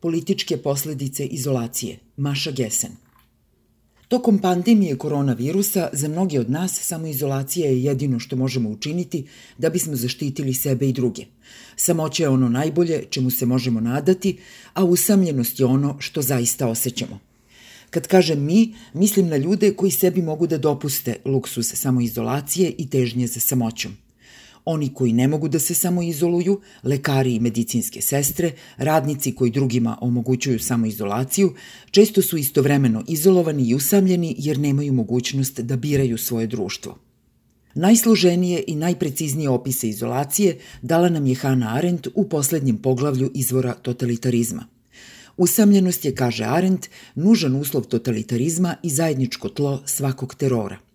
Političke posledice izolacije. Maša Gesen. Tokom pandemije koronavirusa za mnoge od nas samoizolacija je jedino što možemo učiniti da bismo zaštitili sebe i druge. Samoća je ono najbolje čemu se možemo nadati, a usamljenost je ono što zaista osjećamo. Kad kažem mi, mislim na ljude koji sebi mogu da dopuste luksus samoizolacije i težnje za samoćom – Oni koji ne mogu da se samoizoluju, lekari i medicinske sestre, radnici koji drugima omogućuju samoizolaciju, često su istovremeno izolovani i usamljeni jer nemaju mogućnost da biraju svoje društvo. Najsloženije i najpreciznije opise izolacije dala nam je Hannah Arendt u poslednjem poglavlju izvora totalitarizma. Usamljenost je, kaže Arendt, nužan uslov totalitarizma i zajedničko tlo svakog terora –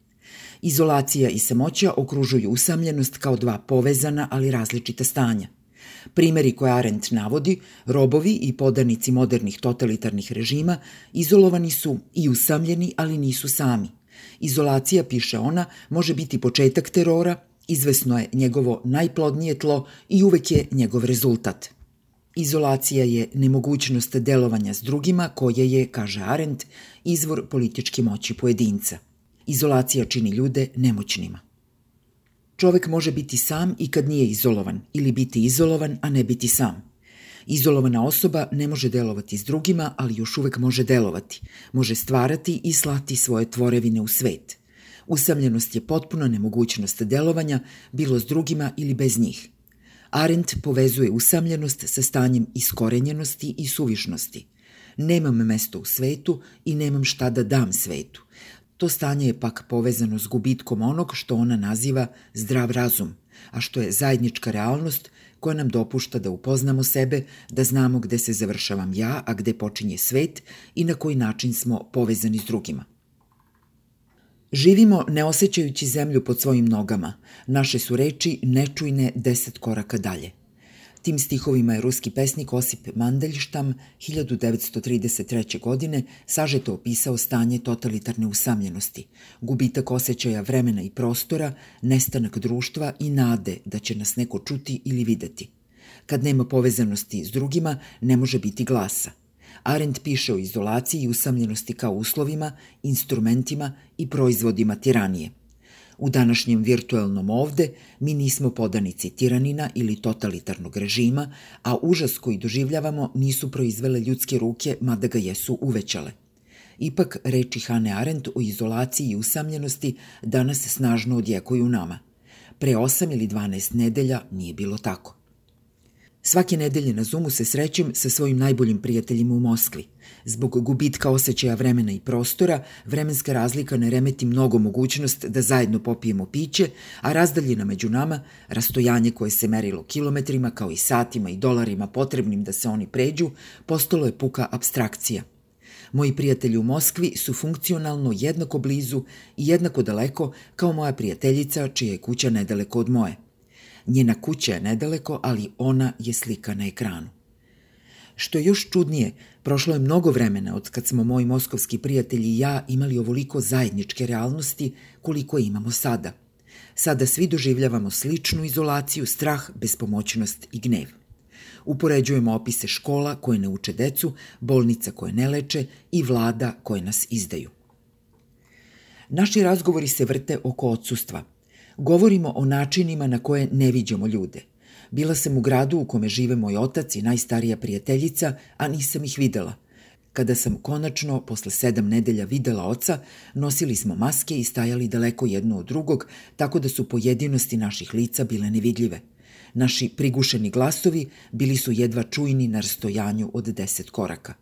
Izolacija i samoća okružuju usamljenost kao dva povezana, ali različita stanja. Primeri koje Arendt navodi, robovi i podanici modernih totalitarnih režima, izolovani su i usamljeni, ali nisu sami. Izolacija, piše ona, može biti početak terora, izvesno je njegovo najplodnije tlo i uvek je njegov rezultat. Izolacija je nemogućnost delovanja s drugima koje je, kaže Arendt, izvor političke moći pojedinca. Izolacija čini ljude nemoćnima. Čovek može biti sam i kad nije izolovan, ili biti izolovan, a ne biti sam. Izolovana osoba ne može delovati s drugima, ali još uvek može delovati. Može stvarati i slati svoje tvorevine u svet. Usamljenost je potpuna nemogućnost delovanja, bilo s drugima ili bez njih. Arendt povezuje usamljenost sa stanjem iskorenjenosti i suvišnosti. Nemam mesto u svetu i nemam šta da dam svetu. To stanje je pak povezano s gubitkom onog što ona naziva zdrav razum, a što je zajednička realnost koja nam dopušta da upoznamo sebe, da znamo gde se završavam ja, a gde počinje svet i na koji način smo povezani s drugima. Živimo ne osjećajući zemlju pod svojim nogama. Naše su reči nečujne deset koraka dalje – Tim stihovima je ruski pesnik Osip Mandeljštam 1933. godine sažeto opisao stanje totalitarne usamljenosti, gubitak osjećaja vremena i prostora, nestanak društva i nade da će nas neko čuti ili videti. Kad nema povezanosti s drugima, ne može biti glasa. Arendt piše o izolaciji i usamljenosti kao uslovima, instrumentima i proizvodima tiranije – U današnjem virtuelnom ovde mi nismo podanici tiranina ili totalitarnog režima, a užas koji doživljavamo nisu proizvele ljudske ruke, mada ga jesu uvećale. Ipak, reči Hane Arendt o izolaciji i usamljenosti danas snažno odjekuju nama. Pre 8 ili 12 nedelja nije bilo tako. Svake nedelje na Zoomu se srećem sa svojim najboljim prijateljima u Moskvi. Zbog gubitka osjećaja vremena i prostora, vremenska razlika ne remeti mnogo mogućnost da zajedno popijemo piće, a razdaljina među nama, rastojanje koje se merilo kilometrima kao i satima i dolarima potrebnim da se oni pređu, postalo je puka abstrakcija. Moji prijatelji u Moskvi su funkcionalno jednako blizu i jednako daleko kao moja prijateljica čija je kuća nedaleko od moje – Njena kuća je nedaleko, ali ona je slika na ekranu. Što je još čudnije, prošlo je mnogo vremena od kad smo moji moskovski prijatelji i ja imali ovoliko zajedničke realnosti koliko imamo sada. Sada svi doživljavamo sličnu izolaciju, strah, bespomoćnost i gnev. Upoređujemo opise škola koje ne uče decu, bolnica koje ne leče i vlada koje nas izdaju. Naši razgovori se vrte oko odsustva – Govorimo o načinima na koje ne viđamo ljude. Bila sam u gradu u kome žive moj otac i najstarija prijateljica, a nisam ih videla. Kada sam konačno, posle sedam nedelja, videla oca, nosili smo maske i stajali daleko jedno od drugog, tako da su pojedinosti naših lica bile nevidljive. Naši prigušeni glasovi bili su jedva čujni na rastojanju od deset koraka.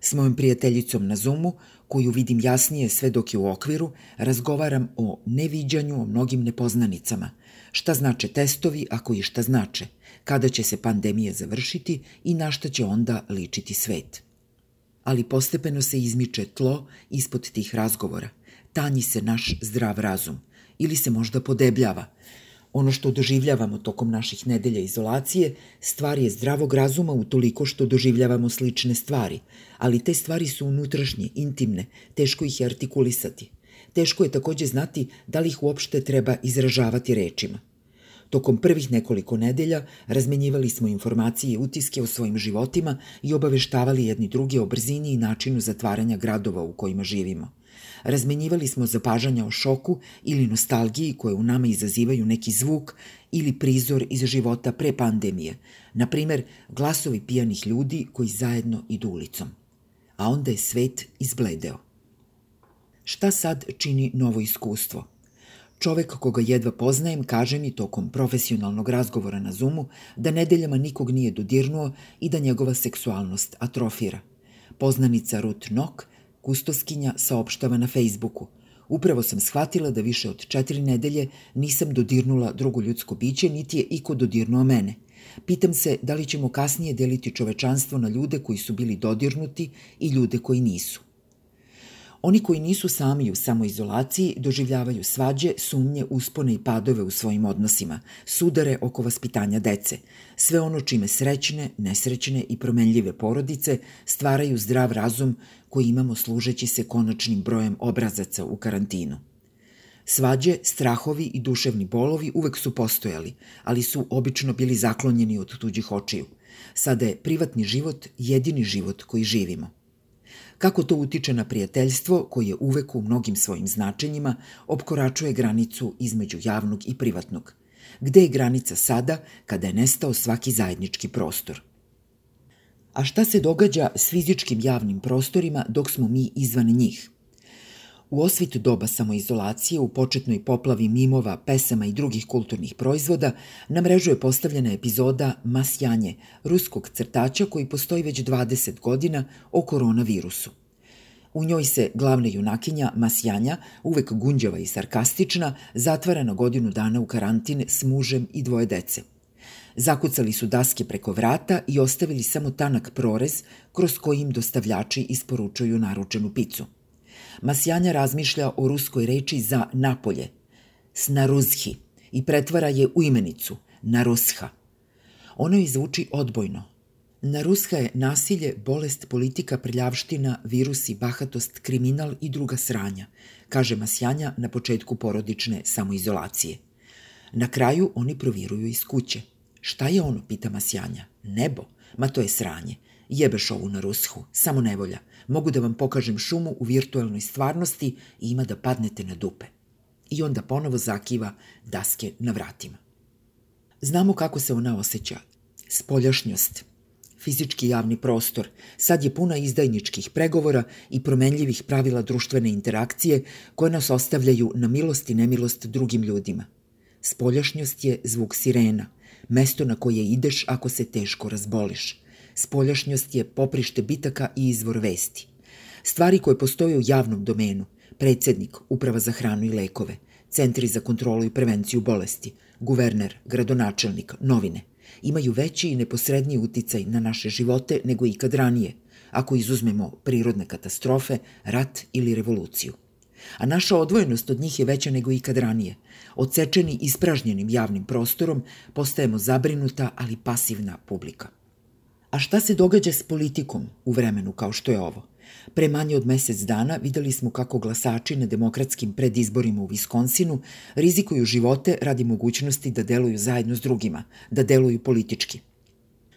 S mojom prijateljicom na Zoomu, koju vidim jasnije sve dok je u okviru, razgovaram o neviđanju, o mnogim nepoznanicama. Šta znače testovi, ako i šta znače, kada će se pandemija završiti i na šta će onda ličiti svet. Ali postepeno se izmiče tlo ispod tih razgovora. Tanji se naš zdrav razum. Ili se možda podebljava – Ono što doživljavamo tokom naših nedelja izolacije, stvar je zdravog razuma u toliko što doživljavamo slične stvari, ali te stvari su unutrašnje, intimne, teško ih je artikulisati. Teško je takođe znati da li ih uopšte treba izražavati rečima. Tokom prvih nekoliko nedelja razmenjivali smo informacije i utiske o svojim životima i obaveštavali jedni drugi o brzini i načinu zatvaranja gradova u kojima živimo. Razmenjivali smo zapažanja o šoku ili nostalgiji koje u nama izazivaju neki zvuk ili prizor iz života pre pandemije, na primer glasovi pijanih ljudi koji zajedno idu ulicom. A onda je svet izbledeo. Šta sad čini novo iskustvo? Čovek koga jedva poznajem kaže mi tokom profesionalnog razgovora na Zoomu da nedeljama nikog nije dodirnuo i da njegova seksualnost atrofira. Poznanica Ruth Nock, kustoskinja, saopštava na Facebooku. Upravo sam shvatila da više od četiri nedelje nisam dodirnula drugo ljudsko biće, niti je iko dodirnuo mene. Pitam se da li ćemo kasnije deliti čovečanstvo na ljude koji su bili dodirnuti i ljude koji nisu. Oni koji nisu sami u samoizolaciji doživljavaju svađe, sumnje, uspone i padove u svojim odnosima, sudare oko vaspitanja dece. Sve ono čime srećne, nesrećne i promenljive porodice stvaraju zdrav razum koji imamo služeći se konačnim brojem obrazaca u karantinu. Svađe, strahovi i duševni bolovi uvek su postojali, ali su obično bili zaklonjeni od tuđih očiju. Sada je privatni život jedini život koji živimo. Kako to utiče na prijateljstvo koje uvek u mnogim svojim značenjima opkoračuje granicu između javnog i privatnog? Gde je granica sada kada je nestao svaki zajednički prostor? A šta se događa s fizičkim javnim prostorima dok smo mi izvan njih? U osvit doba samoizolacije, u početnoj poplavi mimova, pesama i drugih kulturnih proizvoda, na mrežu je postavljena epizoda Masjanje, ruskog crtača koji postoji već 20 godina o koronavirusu. U njoj se glavna junakinja Masjanja, uvek gunđava i sarkastična, zatvara na godinu dana u karantin s mužem i dvoje dece. Zakucali su daske preko vrata i ostavili samo tanak prorez kroz kojim dostavljači isporučuju naručenu picu. Masjanja razmišlja o ruskoj reči za napolje, snaruzhi, i pretvara je u imenicu, narusha. Ono joj zvuči odbojno. Narusha je nasilje, bolest, politika, prljavština, virusi, bahatost, kriminal i druga sranja, kaže Masjanja na početku porodične samoizolacije. Na kraju oni proviruju iz kuće. Šta je ono, pita Masjanja. Nebo? Ma to je sranje. Jebeš ovu na rushu, samo nevolja. Mogu da vam pokažem šumu u virtualnoj stvarnosti i ima da padnete na dupe. I onda ponovo zakiva daske na vratima. Znamo kako se ona osjeća. Spoljašnjost, fizički javni prostor, sad je puna izdajničkih pregovora i promenljivih pravila društvene interakcije koje nas ostavljaju na milost i nemilost drugim ljudima. Spoljašnjost je zvuk sirena, mesto na koje ideš ako se teško razboliš – Spoljašnjost je poprište bitaka i izvor vesti. Stvari koje postoje u javnom domenu, predsednik, uprava za hranu i lekove, centri za kontrolu i prevenciju bolesti, guverner, gradonačelnik, novine, imaju veći i neposredniji uticaj na naše živote nego ikad ranije, ako izuzmemo prirodne katastrofe, rat ili revoluciju. A naša odvojenost od njih je veća nego ikad ranije. Odsečeni ispražnjenim javnim prostorom postajemo zabrinuta, ali pasivna publika. A šta se događa s politikom u vremenu kao što je ovo? Pre manje od mesec dana videli smo kako glasači na demokratskim predizborima u Viskonsinu rizikuju živote radi mogućnosti da deluju zajedno s drugima, da deluju politički.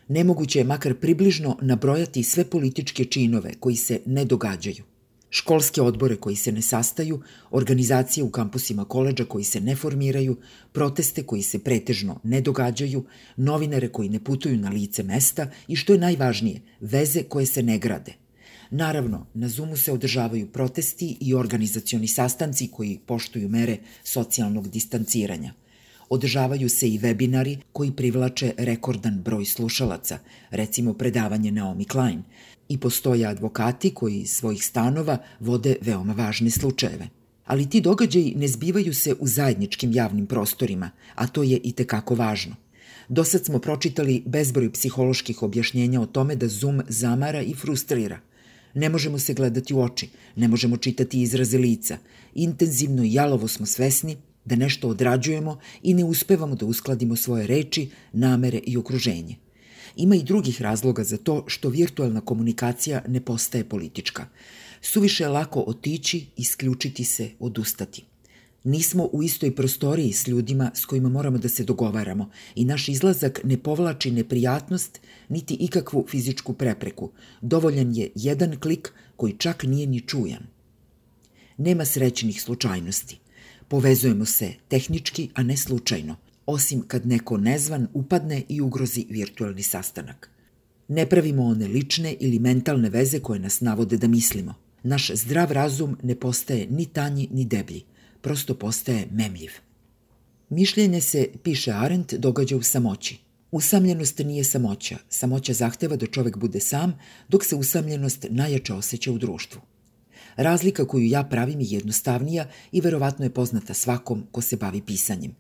Nemoguće je makar približno nabrojati sve političke činove koji se ne događaju – školske odbore koji se ne sastaju, organizacije u kampusima koleđa koji se ne formiraju, proteste koji se pretežno ne događaju, novinare koji ne putuju na lice mesta i što je najvažnije, veze koje se ne grade. Naravno, na Zoomu se održavaju protesti i organizacioni sastanci koji poštuju mere socijalnog distanciranja – Održavaju se i webinari koji privlače rekordan broj slušalaca, recimo predavanje Naomi Klein, i postoje advokati koji iz svojih stanova vode veoma važne slučajeve. Ali ti događaji ne zbivaju se u zajedničkim javnim prostorima, a to je i tekako važno. Do sad smo pročitali bezbroj psiholoških objašnjenja o tome da Zoom zamara i frustrira. Ne možemo se gledati u oči, ne možemo čitati izraze lica. Intenzivno i jalovo smo svesni da nešto odrađujemo i ne uspevamo da uskladimo svoje reči, namere i okruženje. Ima i drugih razloga za to što virtualna komunikacija ne postaje politička. Suviše je lako otići, isključiti se, odustati. Nismo u istoj prostoriji s ljudima s kojima moramo da se dogovaramo i naš izlazak ne povlači neprijatnost niti ikakvu fizičku prepreku. Dovoljan je jedan klik koji čak nije ni čujan. Nema srećnih slučajnosti. Povezujemo se tehnički, a ne slučajno, osim kad neko nezvan upadne i ugrozi virtualni sastanak. Ne pravimo one lične ili mentalne veze koje nas navode da mislimo. Naš zdrav razum ne postaje ni tanji ni deblji, prosto postaje memljiv. Mišljenje se, piše Arendt, događa u samoći. Usamljenost nije samoća. Samoća zahteva da čovek bude sam, dok se usamljenost najjače osjeća u društvu. Razlika koju ja pravim je jednostavnija i verovatno je poznata svakom ko se bavi pisanjem.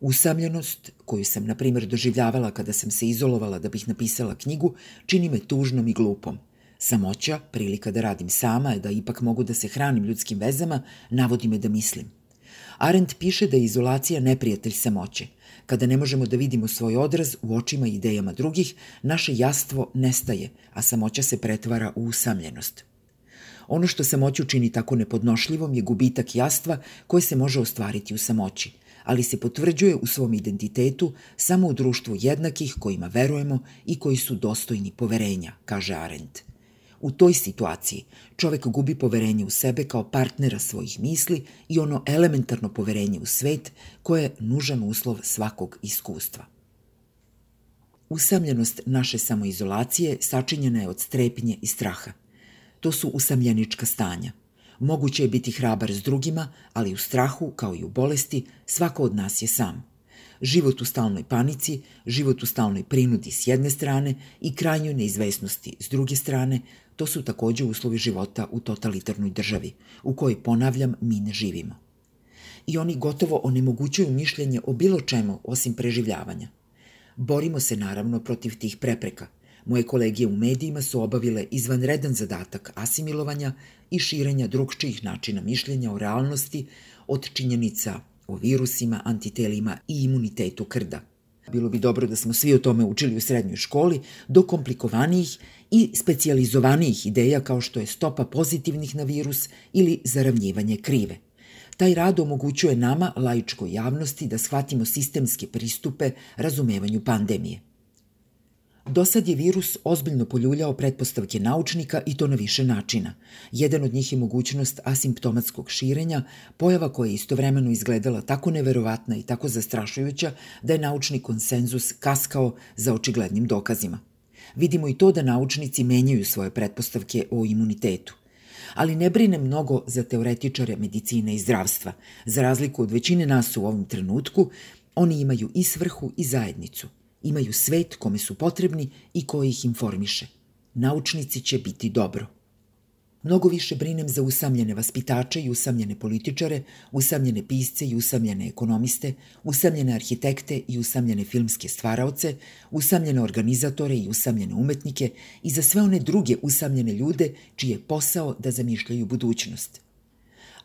Usamljenost, koju sam, na primjer, doživljavala kada sam se izolovala da bih napisala knjigu, čini me tužnom i glupom. Samoća, prilika da radim sama, da ipak mogu da se hranim ljudskim vezama, navodi me da mislim. Arendt piše da je izolacija neprijatelj samoće. Kada ne možemo da vidimo svoj odraz u očima i idejama drugih, naše jastvo nestaje, a samoća se pretvara u usamljenost. Ono što samoću čini tako nepodnošljivom je gubitak jastva koje se može ostvariti u samoći, ali se potvrđuje u svom identitetu samo u društvu jednakih kojima verujemo i koji su dostojni poverenja, kaže Arendt. U toj situaciji čovek gubi poverenje u sebe kao partnera svojih misli i ono elementarno poverenje u svet koje je nužan uslov svakog iskustva. Usamljenost naše samoizolacije sačinjena je od strepnje i straha – To su usamljenička stanja. Moguće je biti hrabar s drugima, ali u strahu, kao i u bolesti, svako od nas je sam. Život u stalnoj panici, život u stalnoj prinudi s jedne strane i krajnjoj neizvesnosti s druge strane, to su takođe uslovi života u totalitarnoj državi, u kojoj, ponavljam, mi ne živimo. I oni gotovo onemogućuju mišljenje o bilo čemu osim preživljavanja. Borimo se naravno protiv tih prepreka, Moje kolegije u medijima su obavile izvanredan zadatak asimilovanja i širenja drugčijih načina mišljenja o realnosti od činjenica o virusima, antitelima i imunitetu krda. Bilo bi dobro da smo svi o tome učili u srednjoj školi, do komplikovanijih i specijalizovanijih ideja kao što je stopa pozitivnih na virus ili zaravnjivanje krive. Taj rad omogućuje nama, laičkoj javnosti, da shvatimo sistemske pristupe razumevanju pandemije. Do sad je virus ozbiljno poljuljao pretpostavke naučnika i to na više načina. Jedan od njih je mogućnost asimptomatskog širenja, pojava koja je istovremeno izgledala tako neverovatna i tako zastrašujuća da je naučni konsenzus kaskao za očiglednim dokazima. Vidimo i to da naučnici menjaju svoje pretpostavke o imunitetu. Ali ne brine mnogo za teoretičare medicine i zdravstva. Za razliku od većine nas u ovom trenutku, oni imaju i svrhu i zajednicu – imaju svet kome su potrebni i koji ih informiše. Naučnici će biti dobro. Mnogo više brinem za usamljene vaspitače i usamljene političare, usamljene pisce i usamljene ekonomiste, usamljene arhitekte i usamljene filmske stvaraoce, usamljene organizatore i usamljene umetnike i za sve one druge usamljene ljude čiji je posao da zamišljaju budućnost –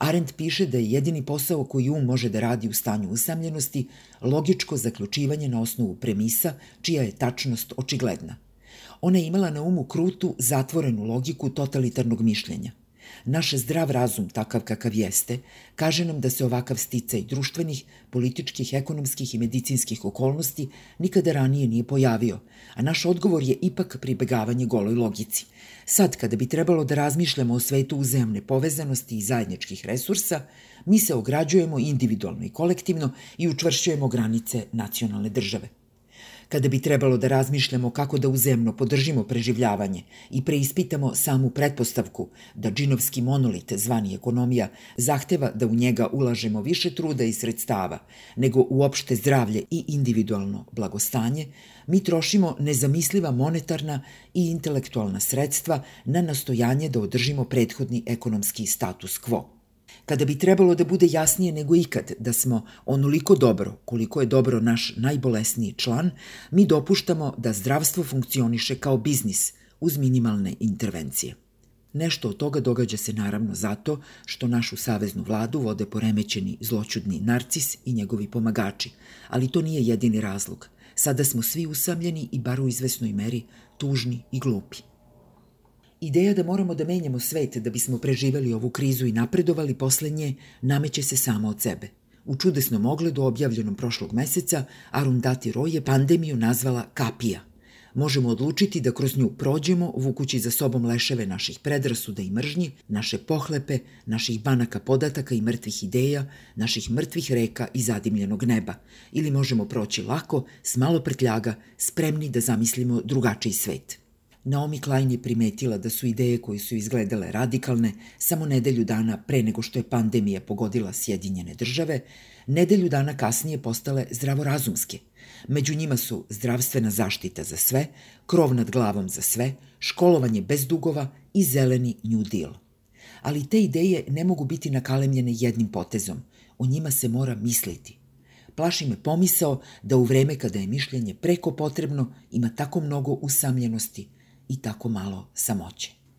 Arendt piše da je jedini posao koji um može da radi u stanju usamljenosti logičko zaključivanje na osnovu premisa čija je tačnost očigledna. Ona je imala na umu krutu, zatvorenu logiku totalitarnog mišljenja. Naš zdrav razum, takav kakav jeste, kaže nam da se ovakav sticaj društvenih, političkih, ekonomskih i medicinskih okolnosti nikada ranije nije pojavio, a naš odgovor je ipak pribegavanje goloj logici. Sad, kada bi trebalo da razmišljamo o svetu uzemne povezanosti i zajedničkih resursa, mi se ograđujemo individualno i kolektivno i učvršćujemo granice nacionalne države kada bi trebalo da razmišljamo kako da uzemno podržimo preživljavanje i preispitamo samu pretpostavku da džinovski monolit zvani ekonomija zahteva da u njega ulažemo više truda i sredstava nego u opšte zdravlje i individualno blagostanje, mi trošimo nezamisliva monetarna i intelektualna sredstva na nastojanje da održimo prethodni ekonomski status quo kada bi trebalo da bude jasnije nego ikad da smo onoliko dobro koliko je dobro naš najbolesniji član, mi dopuštamo da zdravstvo funkcioniše kao biznis uz minimalne intervencije. Nešto od toga događa se naravno zato što našu saveznu vladu vode poremećeni zločudni narcis i njegovi pomagači, ali to nije jedini razlog. Sada smo svi usamljeni i bar u izvesnoj meri tužni i glupi. Ideja da moramo da menjamo svet da bismo preživeli ovu krizu i napredovali poslednje nameće se samo od sebe. U čudesnom ogledu objavljenom prošlog meseca Arundhati Roy je pandemiju nazvala kapija. Možemo odlučiti da kroz nju prođemo, vukući za sobom leševe naših predrasuda i mržnji, naše pohlepe, naših banaka podataka i mrtvih ideja, naših mrtvih reka i zadimljenog neba. Ili možemo proći lako, s malo prtljaga, spremni da zamislimo drugačiji svet. Naomi Klein je primetila da su ideje koje su izgledale radikalne samo nedelju dana pre nego što je pandemija pogodila Sjedinjene države, nedelju dana kasnije postale zdravorazumske. Među njima su zdravstvena zaštita za sve, krov nad glavom za sve, školovanje bez dugova i zeleni New Deal. Ali te ideje ne mogu biti nakalemljene jednim potezom. O njima se mora misliti. Plaši me pomisao da u vreme kada je mišljenje preko potrebno ima tako mnogo usamljenosti – i tako malo samoće.